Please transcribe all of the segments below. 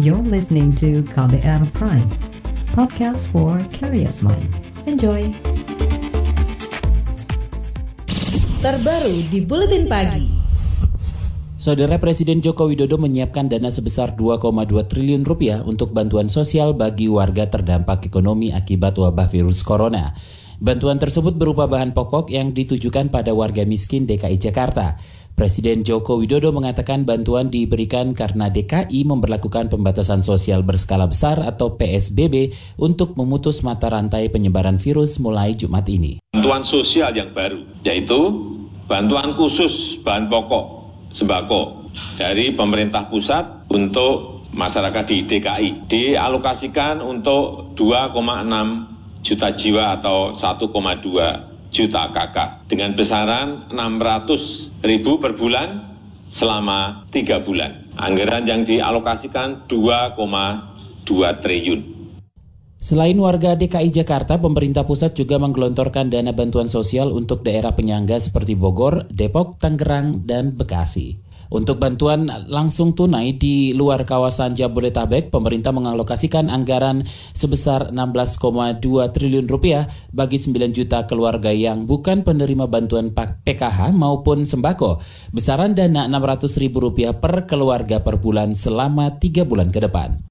You're listening to KBR Prime, podcast for curious mind. Enjoy! Terbaru di Buletin Pagi. Saudara Presiden Joko Widodo menyiapkan dana sebesar 2,2 triliun rupiah untuk bantuan sosial bagi warga terdampak ekonomi akibat wabah virus corona. Bantuan tersebut berupa bahan pokok yang ditujukan pada warga miskin DKI Jakarta. Presiden Joko Widodo mengatakan bantuan diberikan karena DKI memperlakukan pembatasan sosial berskala besar atau PSBB untuk memutus mata rantai penyebaran virus mulai Jumat ini. Bantuan sosial yang baru, yaitu bantuan khusus bahan pokok sembako dari pemerintah pusat untuk masyarakat di DKI dialokasikan untuk 2,6 juta jiwa atau 1,2 juta kakak dengan besaran 600 ribu per bulan selama tiga bulan. Anggaran yang dialokasikan 2,2 triliun. Selain warga DKI Jakarta, pemerintah pusat juga menggelontorkan dana bantuan sosial untuk daerah penyangga seperti Bogor, Depok, Tangerang, dan Bekasi. Untuk bantuan langsung tunai di luar kawasan Jabodetabek, pemerintah mengalokasikan anggaran sebesar 16,2 triliun rupiah bagi 9 juta keluarga yang bukan penerima bantuan PKH maupun sembako. Besaran dana 600 ribu rupiah per keluarga per bulan selama 3 bulan ke depan.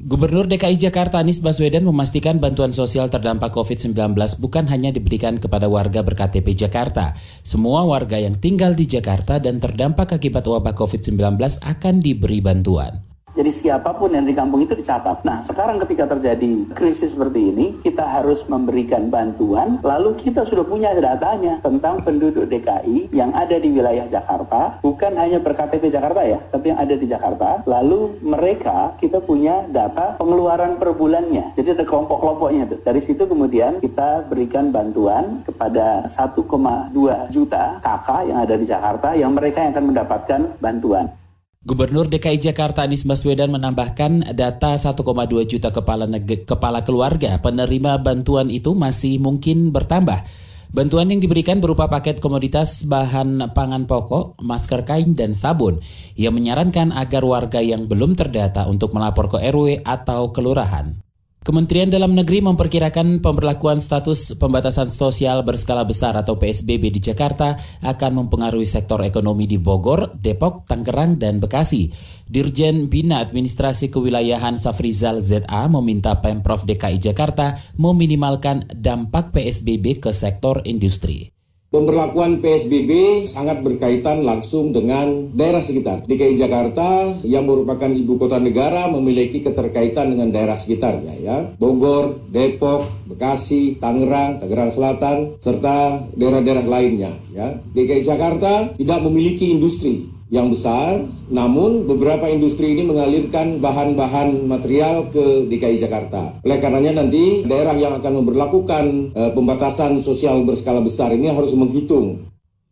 Gubernur DKI Jakarta Anies Baswedan memastikan bantuan sosial terdampak COVID-19 bukan hanya diberikan kepada warga berKTP Jakarta. Semua warga yang tinggal di Jakarta dan terdampak akibat wabah COVID-19 akan diberi bantuan. Jadi siapa pun yang di kampung itu dicatat. Nah, sekarang ketika terjadi krisis seperti ini, kita harus memberikan bantuan, lalu kita sudah punya datanya tentang penduduk DKI yang ada di wilayah Jakarta, bukan hanya berKTP Jakarta ya, tapi yang ada di Jakarta. Lalu mereka kita punya data pengeluaran per bulannya. Jadi ada kelompok-kelompoknya tuh. Dari situ kemudian kita berikan bantuan kepada 1,2 juta kakak yang ada di Jakarta yang mereka yang akan mendapatkan bantuan. Gubernur DKI Jakarta Anies Baswedan menambahkan data 1,2 juta kepala, kepala keluarga penerima bantuan itu masih mungkin bertambah. Bantuan yang diberikan berupa paket komoditas bahan pangan pokok, masker kain, dan sabun. Ia menyarankan agar warga yang belum terdata untuk melapor ke RW atau kelurahan. Kementerian Dalam Negeri memperkirakan pemberlakuan status pembatasan sosial berskala besar atau PSBB di Jakarta akan mempengaruhi sektor ekonomi di Bogor, Depok, Tangerang, dan Bekasi. Dirjen Bina Administrasi Kewilayahan Safrizal ZA meminta Pemprov DKI Jakarta meminimalkan dampak PSBB ke sektor industri. Pemberlakuan PSBB sangat berkaitan langsung dengan daerah sekitar. DKI Jakarta yang merupakan ibu kota negara memiliki keterkaitan dengan daerah sekitarnya ya. Bogor, Depok, Bekasi, Tangerang, Tangerang Selatan serta daerah-daerah lainnya ya. DKI Jakarta tidak memiliki industri yang besar, namun beberapa industri ini mengalirkan bahan-bahan material ke DKI Jakarta. Oleh karenanya nanti daerah yang akan memperlakukan e, pembatasan sosial berskala besar ini harus menghitung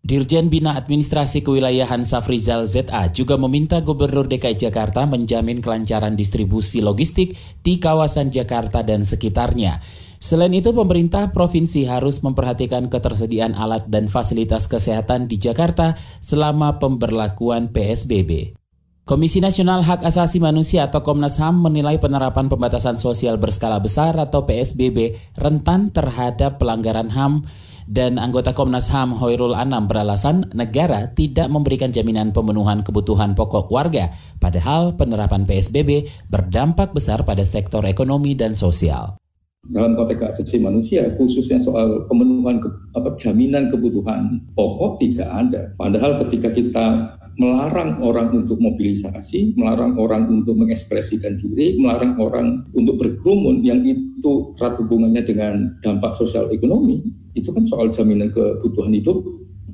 Dirjen Bina Administrasi Kewilayahan Safrizal ZA juga meminta Gubernur DKI Jakarta menjamin kelancaran distribusi logistik di kawasan Jakarta dan sekitarnya. Selain itu, pemerintah provinsi harus memperhatikan ketersediaan alat dan fasilitas kesehatan di Jakarta selama pemberlakuan PSBB. Komisi Nasional Hak Asasi Manusia atau Komnas HAM menilai penerapan pembatasan sosial berskala besar atau PSBB rentan terhadap pelanggaran HAM dan anggota Komnas HAM Hoirul Anam beralasan negara tidak memberikan jaminan pemenuhan kebutuhan pokok warga, padahal penerapan PSBB berdampak besar pada sektor ekonomi dan sosial dalam konteks hak asasi manusia khususnya soal pemenuhan ke, apa, jaminan kebutuhan pokok tidak ada. Padahal ketika kita melarang orang untuk mobilisasi, melarang orang untuk mengekspresikan diri, melarang orang untuk berkerumun yang itu erat hubungannya dengan dampak sosial ekonomi, itu kan soal jaminan kebutuhan hidup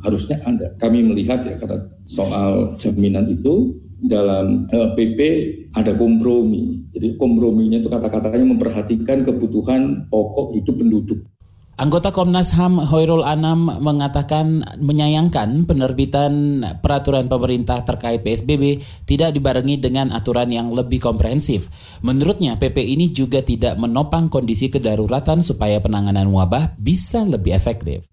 harusnya ada. Kami melihat ya karena soal jaminan itu dalam PP ada kompromi. Jadi komprominya itu kata-katanya memperhatikan kebutuhan pokok hidup penduduk. Anggota Komnas HAM Hoirul Anam mengatakan menyayangkan penerbitan peraturan pemerintah terkait PSBB tidak dibarengi dengan aturan yang lebih komprehensif. Menurutnya PP ini juga tidak menopang kondisi kedaruratan supaya penanganan wabah bisa lebih efektif.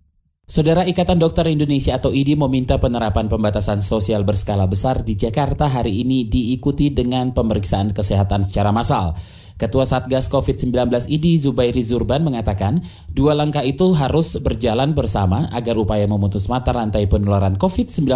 Saudara Ikatan Dokter Indonesia atau IDI meminta penerapan pembatasan sosial berskala besar di Jakarta hari ini diikuti dengan pemeriksaan kesehatan secara massal. Ketua Satgas COVID-19 IDI Zubairi Zurban mengatakan, dua langkah itu harus berjalan bersama agar upaya memutus mata rantai penularan COVID-19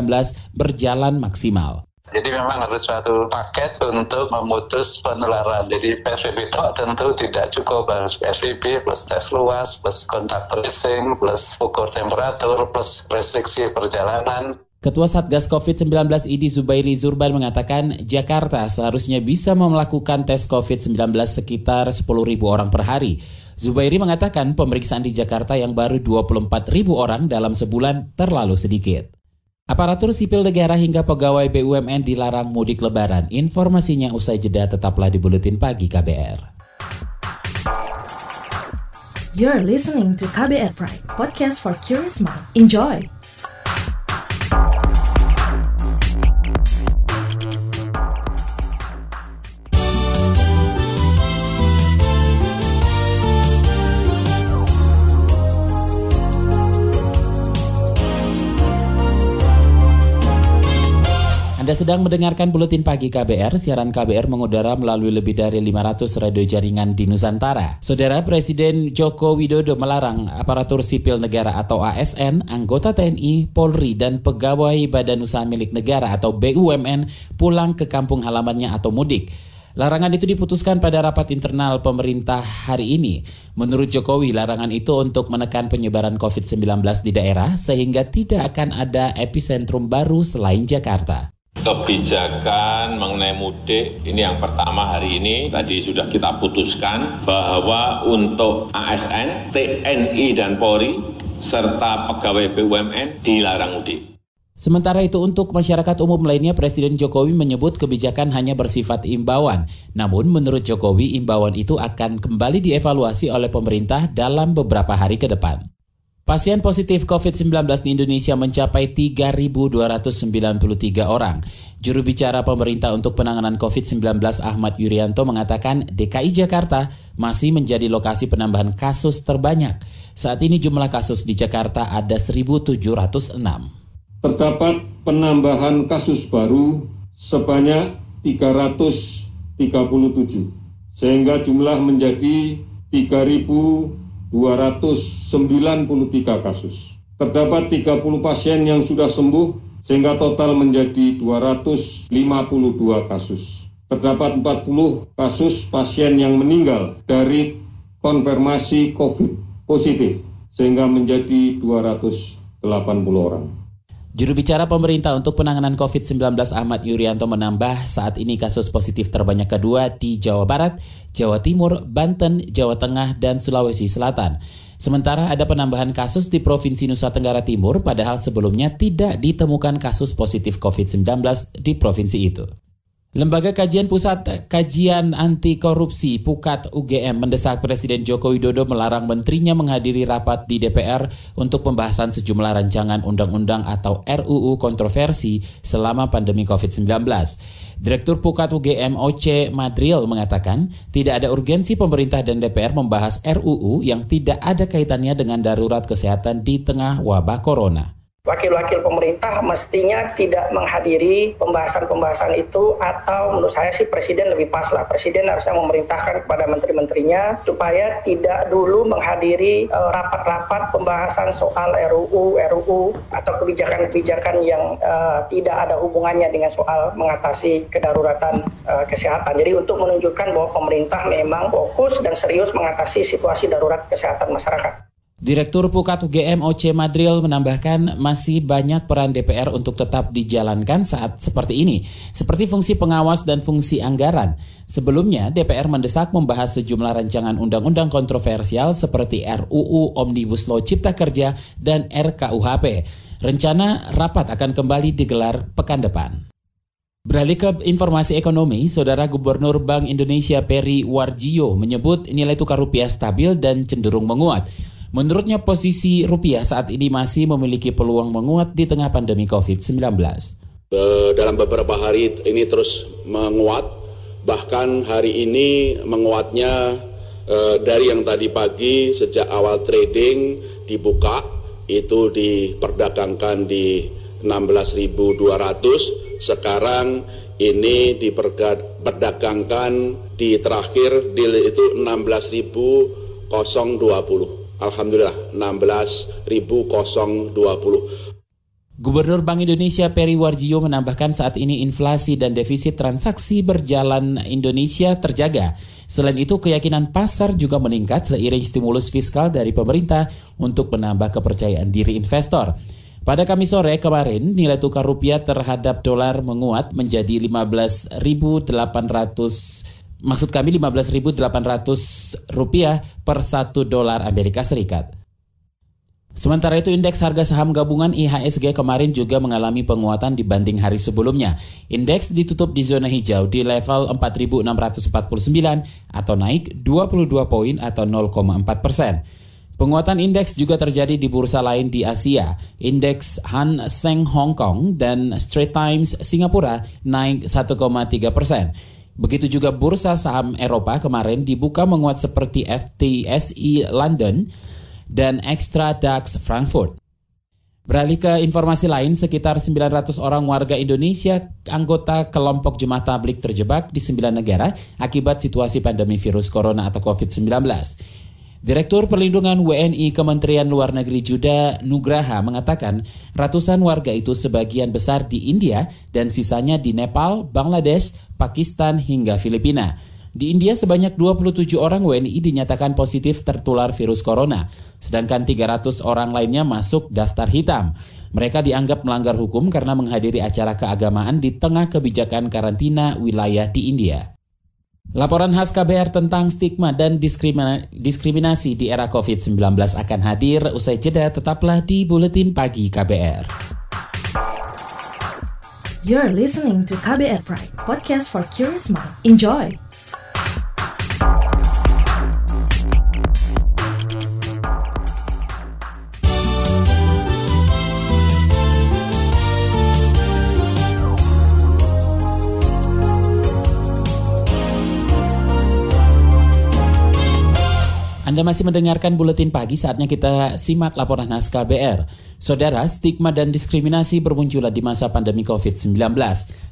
berjalan maksimal. Jadi memang harus suatu paket untuk memutus penularan. Jadi PSBB itu tentu tidak cukup harus PSBB plus tes luas, plus kontak tracing, plus ukur temperatur, plus restriksi perjalanan. Ketua Satgas COVID-19 IDI Zubairi Zurban mengatakan Jakarta seharusnya bisa melakukan tes COVID-19 sekitar 10.000 orang per hari. Zubairi mengatakan pemeriksaan di Jakarta yang baru 24.000 orang dalam sebulan terlalu sedikit. Aparatur sipil negara hingga pegawai BUMN dilarang mudik lebaran. Informasinya usai jeda tetaplah di Buletin Pagi KBR. You're listening to KBR Pride, podcast for curious mind. Enjoy! Anda sedang mendengarkan Buletin Pagi KBR, siaran KBR mengudara melalui lebih dari 500 radio jaringan di Nusantara. Saudara Presiden Joko Widodo melarang aparatur sipil negara atau ASN, anggota TNI, Polri, dan pegawai Badan Usaha Milik Negara atau BUMN pulang ke kampung halamannya atau mudik. Larangan itu diputuskan pada rapat internal pemerintah hari ini. Menurut Jokowi, larangan itu untuk menekan penyebaran COVID-19 di daerah sehingga tidak akan ada epicentrum baru selain Jakarta kebijakan mengenai mudik ini yang pertama hari ini tadi sudah kita putuskan bahwa untuk ASN, TNI dan Polri serta pegawai BUMN dilarang mudik. Sementara itu untuk masyarakat umum lainnya Presiden Jokowi menyebut kebijakan hanya bersifat imbauan. Namun menurut Jokowi imbauan itu akan kembali dievaluasi oleh pemerintah dalam beberapa hari ke depan. Pasien positif COVID-19 di Indonesia mencapai 3.293 orang. Juru bicara pemerintah untuk penanganan COVID-19 Ahmad Yuryanto mengatakan DKI Jakarta masih menjadi lokasi penambahan kasus terbanyak. Saat ini jumlah kasus di Jakarta ada 1.706. Terdapat penambahan kasus baru sebanyak 337, sehingga jumlah menjadi 3.000 293 kasus. Terdapat 30 pasien yang sudah sembuh sehingga total menjadi 252 kasus. Terdapat 40 kasus pasien yang meninggal dari konfirmasi COVID positif sehingga menjadi 280 orang. Juru bicara pemerintah untuk penanganan COVID-19 Ahmad Yuryanto menambah saat ini kasus positif terbanyak kedua di Jawa Barat, Jawa Timur, Banten, Jawa Tengah, dan Sulawesi Selatan. Sementara ada penambahan kasus di Provinsi Nusa Tenggara Timur padahal sebelumnya tidak ditemukan kasus positif COVID-19 di provinsi itu. Lembaga Kajian Pusat Kajian Anti Korupsi Pukat UGM mendesak Presiden Joko Widodo melarang menterinya menghadiri rapat di DPR untuk pembahasan sejumlah rancangan undang-undang atau RUU kontroversi selama pandemi COVID-19. Direktur Pukat UGM Oce Madril mengatakan tidak ada urgensi pemerintah dan DPR membahas RUU yang tidak ada kaitannya dengan darurat kesehatan di tengah wabah corona wakil-wakil pemerintah mestinya tidak menghadiri pembahasan-pembahasan itu atau menurut saya sih presiden lebih pas lah. Presiden harusnya memerintahkan kepada menteri-menterinya supaya tidak dulu menghadiri eh, rapat-rapat pembahasan soal RUU, RUU atau kebijakan-kebijakan yang uh, tidak ada hubungannya dengan soal mengatasi kedaruratan uh, kesehatan. Jadi untuk menunjukkan bahwa pemerintah memang fokus dan serius mengatasi situasi darurat kesehatan masyarakat. Direktur Pukat UGM OC Madril menambahkan masih banyak peran DPR untuk tetap dijalankan saat seperti ini, seperti fungsi pengawas dan fungsi anggaran. Sebelumnya, DPR mendesak membahas sejumlah rancangan undang-undang kontroversial seperti RUU Omnibus Law Cipta Kerja dan RKUHP. Rencana rapat akan kembali digelar pekan depan. Beralih ke informasi ekonomi, Saudara Gubernur Bank Indonesia Peri Warjio menyebut nilai tukar rupiah stabil dan cenderung menguat. Menurutnya posisi rupiah saat ini masih memiliki peluang menguat di tengah pandemi COVID-19. Dalam beberapa hari ini terus menguat, bahkan hari ini menguatnya eh, dari yang tadi pagi sejak awal trading dibuka itu diperdagangkan di 16.200, sekarang ini diperdagangkan di terakhir deal itu 16.020. Alhamdulillah 16.020. Gubernur Bank Indonesia Peri Warjio menambahkan saat ini inflasi dan defisit transaksi berjalan Indonesia terjaga. Selain itu, keyakinan pasar juga meningkat seiring stimulus fiskal dari pemerintah untuk menambah kepercayaan diri investor. Pada Kamis sore kemarin, nilai tukar rupiah terhadap dolar menguat menjadi 15.800 maksud kami 15.800 rupiah per satu dolar Amerika Serikat. Sementara itu indeks harga saham gabungan IHSG kemarin juga mengalami penguatan dibanding hari sebelumnya. Indeks ditutup di zona hijau di level 4.649 atau naik 22 poin atau 0,4 persen. Penguatan indeks juga terjadi di bursa lain di Asia. Indeks Han Seng Hong Kong dan Straits Times Singapura naik 1,3 persen. Begitu juga bursa saham Eropa kemarin dibuka menguat seperti FTSE London dan Extra DAX Frankfurt. Beralih ke informasi lain, sekitar 900 orang warga Indonesia anggota kelompok jemaah tablik terjebak di sembilan negara akibat situasi pandemi virus corona atau COVID-19. Direktur Perlindungan WNI Kementerian Luar Negeri Juda Nugraha mengatakan ratusan warga itu sebagian besar di India dan sisanya di Nepal, Bangladesh, Pakistan hingga Filipina. Di India sebanyak 27 orang WNI dinyatakan positif tertular virus corona, sedangkan 300 orang lainnya masuk daftar hitam. Mereka dianggap melanggar hukum karena menghadiri acara keagamaan di tengah kebijakan karantina wilayah di India. Laporan khas KBR tentang stigma dan diskriminasi di era COVID-19 akan hadir usai jeda tetaplah di Buletin Pagi KBR. You're listening to KBR Pride, podcast for curious mind. Enjoy! Anda masih mendengarkan buletin pagi saatnya kita simak laporan khas KBR. Saudara, stigma dan diskriminasi bermunculan di masa pandemi COVID-19.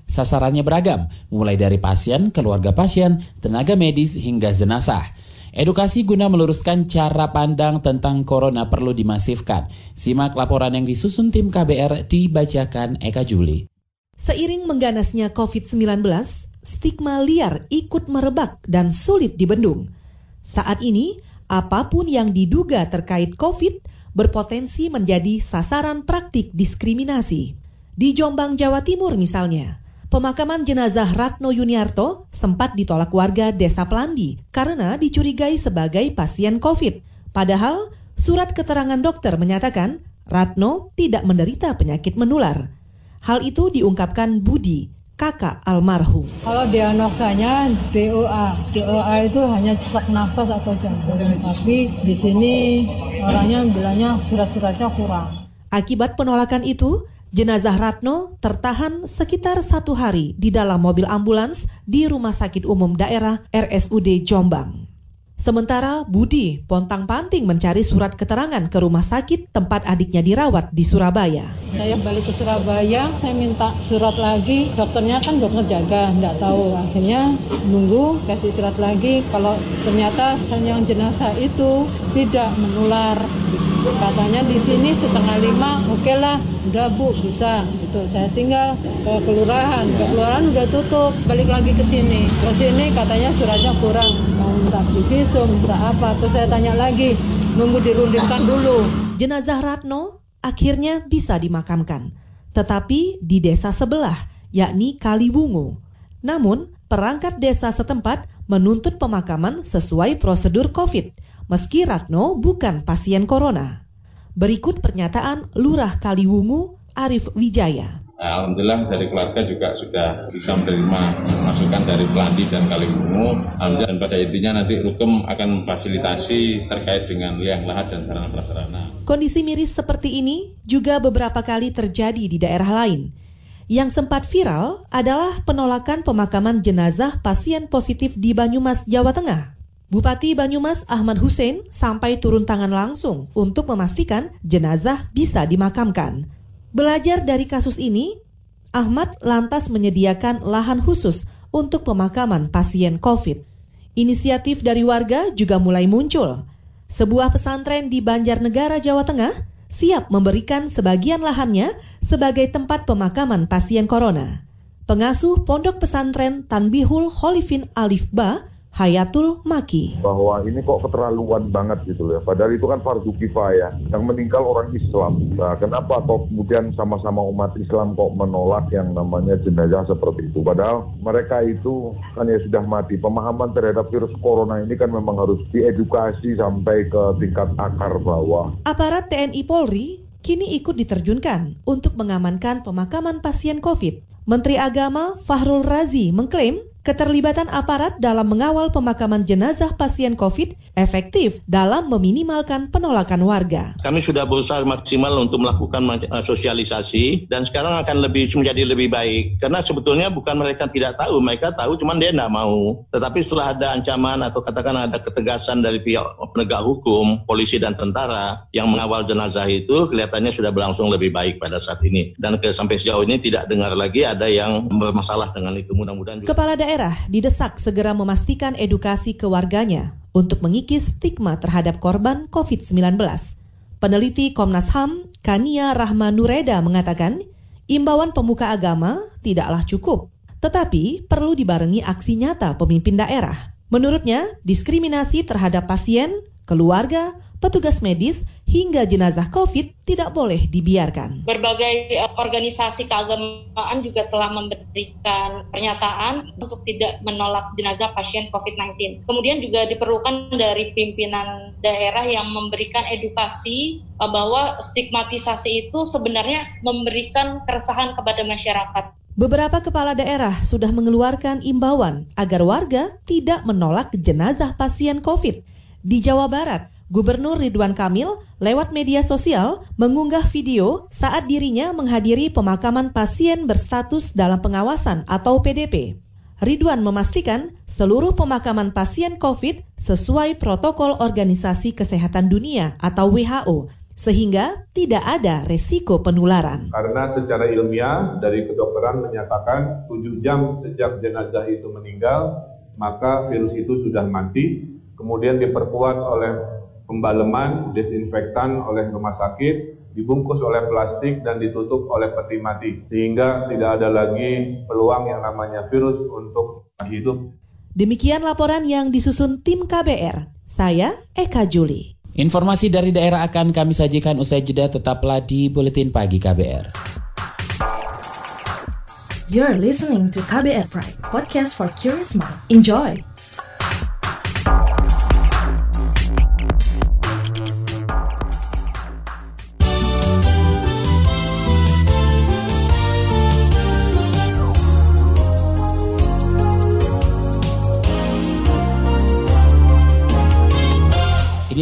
Sasarannya beragam, mulai dari pasien, keluarga pasien, tenaga medis, hingga jenazah. Edukasi guna meluruskan cara pandang tentang corona perlu dimasifkan. Simak laporan yang disusun tim KBR dibacakan Eka Juli. Seiring mengganasnya COVID-19, stigma liar ikut merebak dan sulit dibendung. Saat ini, apa pun yang diduga terkait COVID berpotensi menjadi sasaran praktik diskriminasi. Di Jombang, Jawa Timur misalnya, pemakaman jenazah Ratno Yuniarto sempat ditolak warga Desa Plandi karena dicurigai sebagai pasien COVID. Padahal surat keterangan dokter menyatakan Ratno tidak menderita penyakit menular. Hal itu diungkapkan Budi, kakak almarhum. Kalau diagnosanya DOA, DOA itu hanya sesak nafas atau jantung, tapi di sini orangnya bilangnya surat-suratnya kurang. Akibat penolakan itu, jenazah Ratno tertahan sekitar satu hari di dalam mobil ambulans di Rumah Sakit Umum Daerah RSUD Jombang. Sementara Budi pontang-panting mencari surat keterangan ke rumah sakit tempat adiknya dirawat di Surabaya. Saya balik ke Surabaya, saya minta surat lagi. Dokternya kan dokter jaga, nggak tahu. Akhirnya nunggu kasih surat lagi. Kalau ternyata yang jenazah itu tidak menular. Katanya di sini setengah lima, oke okay lah, udah bu bisa. Gitu. Saya tinggal ke kelurahan, ke kelurahan udah tutup. Balik lagi ke sini, ke sini katanya suratnya kurang minta visum, minta apa. Terus saya tanya lagi, nunggu dirundingkan dulu. Jenazah Ratno akhirnya bisa dimakamkan, tetapi di desa sebelah, yakni Kaliwungu. Namun, perangkat desa setempat menuntut pemakaman sesuai prosedur COVID, meski Ratno bukan pasien corona. Berikut pernyataan Lurah Kaliwungu, Arif Wijaya. Alhamdulillah dari keluarga juga sudah bisa menerima masukan dari Pelandi dan Kaliwungu. Alhamdulillah dan pada intinya nanti Rukem akan memfasilitasi terkait dengan liang lahat dan sarana prasarana. Kondisi miris seperti ini juga beberapa kali terjadi di daerah lain. Yang sempat viral adalah penolakan pemakaman jenazah pasien positif di Banyumas, Jawa Tengah. Bupati Banyumas Ahmad Hussein sampai turun tangan langsung untuk memastikan jenazah bisa dimakamkan. Belajar dari kasus ini, Ahmad lantas menyediakan lahan khusus untuk pemakaman pasien COVID. Inisiatif dari warga juga mulai muncul. Sebuah pesantren di Banjarnegara, Jawa Tengah siap memberikan sebagian lahannya sebagai tempat pemakaman pasien corona. Pengasuh Pondok Pesantren Tanbihul Holifin Alif Ba Hayatul Maki. Bahwa ini kok keterlaluan banget gitu loh. Padahal itu kan fardu kifayah. Yang meninggal orang Islam. Nah, kenapa kok kemudian sama-sama umat Islam kok menolak yang namanya jenazah seperti itu? Padahal mereka itu kan ya sudah mati. Pemahaman terhadap virus corona ini kan memang harus diedukasi sampai ke tingkat akar bawah. Aparat TNI Polri kini ikut diterjunkan untuk mengamankan pemakaman pasien COVID. Menteri Agama Fahrul Razi mengklaim keterlibatan aparat dalam mengawal pemakaman jenazah pasien COVID efektif dalam meminimalkan penolakan warga. Kami sudah berusaha maksimal untuk melakukan eh, sosialisasi dan sekarang akan lebih menjadi lebih baik karena sebetulnya bukan mereka tidak tahu, mereka tahu cuman dia tidak mau. Tetapi setelah ada ancaman atau katakan ada ketegasan dari pihak penegak hukum, polisi dan tentara yang mengawal jenazah itu kelihatannya sudah berlangsung lebih baik pada saat ini dan ke, sampai sejauh ini tidak dengar lagi ada yang bermasalah dengan itu mudah-mudahan. Kepala daerah daerah didesak segera memastikan edukasi ke warganya untuk mengikis stigma terhadap korban COVID-19. Peneliti Komnas HAM, Kania Rahma Nureda mengatakan, imbauan pemuka agama tidaklah cukup, tetapi perlu dibarengi aksi nyata pemimpin daerah. Menurutnya, diskriminasi terhadap pasien, keluarga, petugas medis hingga jenazah COVID tidak boleh dibiarkan. Berbagai eh, organisasi keagamaan juga telah memberikan pernyataan untuk tidak menolak jenazah pasien COVID-19. Kemudian juga diperlukan dari pimpinan daerah yang memberikan edukasi eh, bahwa stigmatisasi itu sebenarnya memberikan keresahan kepada masyarakat. Beberapa kepala daerah sudah mengeluarkan imbauan agar warga tidak menolak jenazah pasien COVID. Di Jawa Barat, Gubernur Ridwan Kamil lewat media sosial mengunggah video saat dirinya menghadiri pemakaman pasien berstatus dalam pengawasan atau PDP. Ridwan memastikan seluruh pemakaman pasien COVID sesuai protokol Organisasi Kesehatan Dunia atau WHO sehingga tidak ada resiko penularan. Karena secara ilmiah dari kedokteran menyatakan 7 jam sejak jenazah itu meninggal, maka virus itu sudah mati, kemudian diperkuat oleh pembaleman, desinfektan oleh rumah sakit, dibungkus oleh plastik dan ditutup oleh peti mati sehingga tidak ada lagi peluang yang namanya virus untuk hidup. Demikian laporan yang disusun tim KBR. Saya Eka Juli. Informasi dari daerah akan kami sajikan usai jeda tetaplah di Buletin Pagi KBR. You're listening to KBR Pride, podcast for curious mind. Enjoy!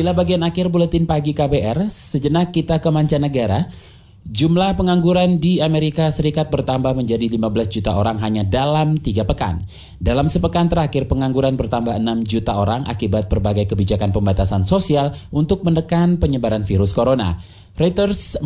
Inilah bagian akhir buletin pagi KBR. Sejenak kita ke mancanegara. Jumlah pengangguran di Amerika Serikat bertambah menjadi 15 juta orang hanya dalam tiga pekan. Dalam sepekan terakhir, pengangguran bertambah 6 juta orang akibat berbagai kebijakan pembatasan sosial untuk menekan penyebaran virus corona. Reuters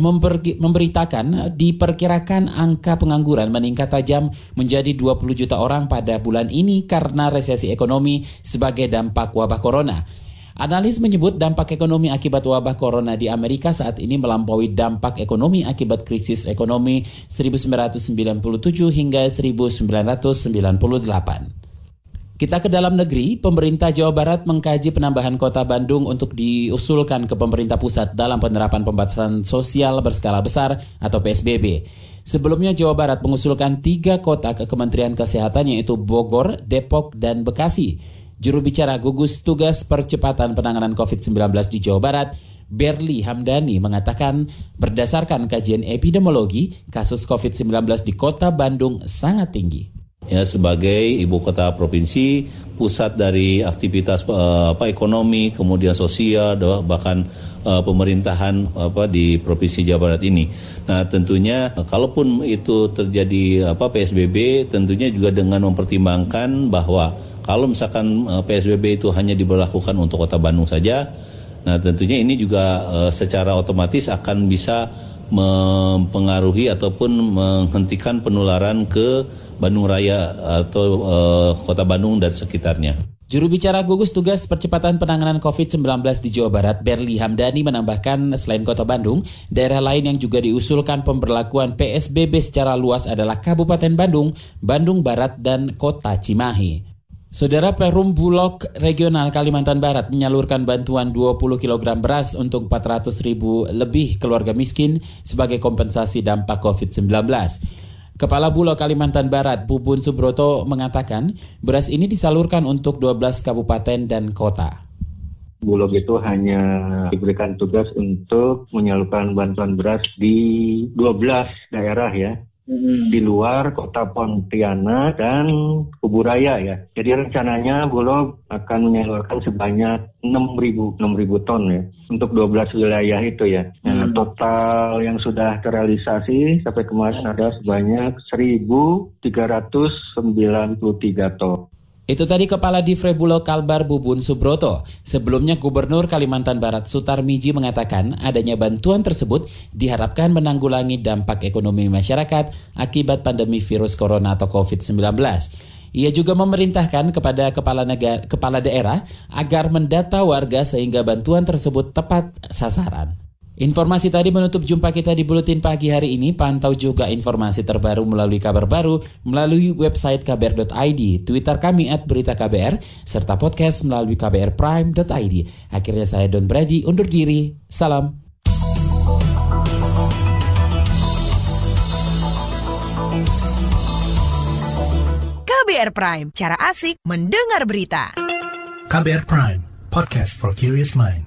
memberitakan diperkirakan angka pengangguran meningkat tajam menjadi 20 juta orang pada bulan ini karena resesi ekonomi sebagai dampak wabah corona. Analis menyebut dampak ekonomi akibat wabah corona di Amerika saat ini melampaui dampak ekonomi akibat krisis ekonomi 1997 hingga 1998. Kita ke dalam negeri, pemerintah Jawa Barat mengkaji penambahan kota Bandung untuk diusulkan ke pemerintah pusat dalam penerapan pembatasan sosial berskala besar atau PSBB. Sebelumnya Jawa Barat mengusulkan tiga kota ke Kementerian Kesehatan yaitu Bogor, Depok, dan Bekasi. Juru bicara gugus tugas percepatan penanganan COVID-19 di Jawa Barat, Berli Hamdani mengatakan berdasarkan kajian epidemiologi, kasus COVID-19 di kota Bandung sangat tinggi. Ya, sebagai ibu kota provinsi, pusat dari aktivitas uh, apa ekonomi, kemudian sosial, bahkan uh, pemerintahan apa di provinsi Jawa Barat ini. Nah, tentunya kalaupun itu terjadi apa PSBB, tentunya juga dengan mempertimbangkan bahwa Kalau misalkan uh, PSBB itu hanya diberlakukan untuk kota Bandung saja, nah tentunya ini juga uh, secara otomatis akan bisa mempengaruhi ataupun menghentikan penularan ke Bandung Raya atau uh, kota Bandung dan sekitarnya. Juru bicara gugus tugas percepatan penanganan COVID-19 di Jawa Barat, Berli Hamdani menambahkan selain kota Bandung, daerah lain yang juga diusulkan pemberlakuan PSBB secara luas adalah Kabupaten Bandung, Bandung Barat, dan kota Cimahi. Saudara Perum Bulog Regional Kalimantan Barat menyalurkan bantuan 20 kg beras untuk 400 ribu lebih keluarga miskin sebagai kompensasi dampak COVID-19. Kepala Bulog Kalimantan Barat, Bubun Subroto, mengatakan beras ini disalurkan untuk 12 kabupaten dan kota. Bulog itu hanya diberikan tugas untuk menyalurkan bantuan beras di 12 daerah ya, hmm. di luar kota Pontianak dan Kuburaya ya. Jadi rencananya Bulog akan menyalurkan sebanyak 6.000 6.000 ton ya untuk 12 wilayah itu ya. Nah, hmm. total yang sudah terrealisasi sampai kemarin ada sebanyak 1.393 ton. Itu tadi Kepala Divre Bulog Kalbar Bubun Subroto. Sebelumnya Gubernur Kalimantan Barat Sutar Miji mengatakan adanya bantuan tersebut diharapkan menanggulangi dampak ekonomi masyarakat akibat pandemi virus corona atau COVID-19. Ia juga memerintahkan kepada kepala negara, kepala daerah agar mendata warga sehingga bantuan tersebut tepat sasaran. Informasi tadi menutup jumpa kita di Buletin Pagi hari ini. Pantau juga informasi terbaru melalui kabar baru, melalui website kbr.id, Twitter kami at berita KBR, serta podcast melalui kbrprime.id. Akhirnya saya Don Brady undur diri. Salam. KBR Prime, cara asik mendengar berita. KBR Prime, podcast for curious mind.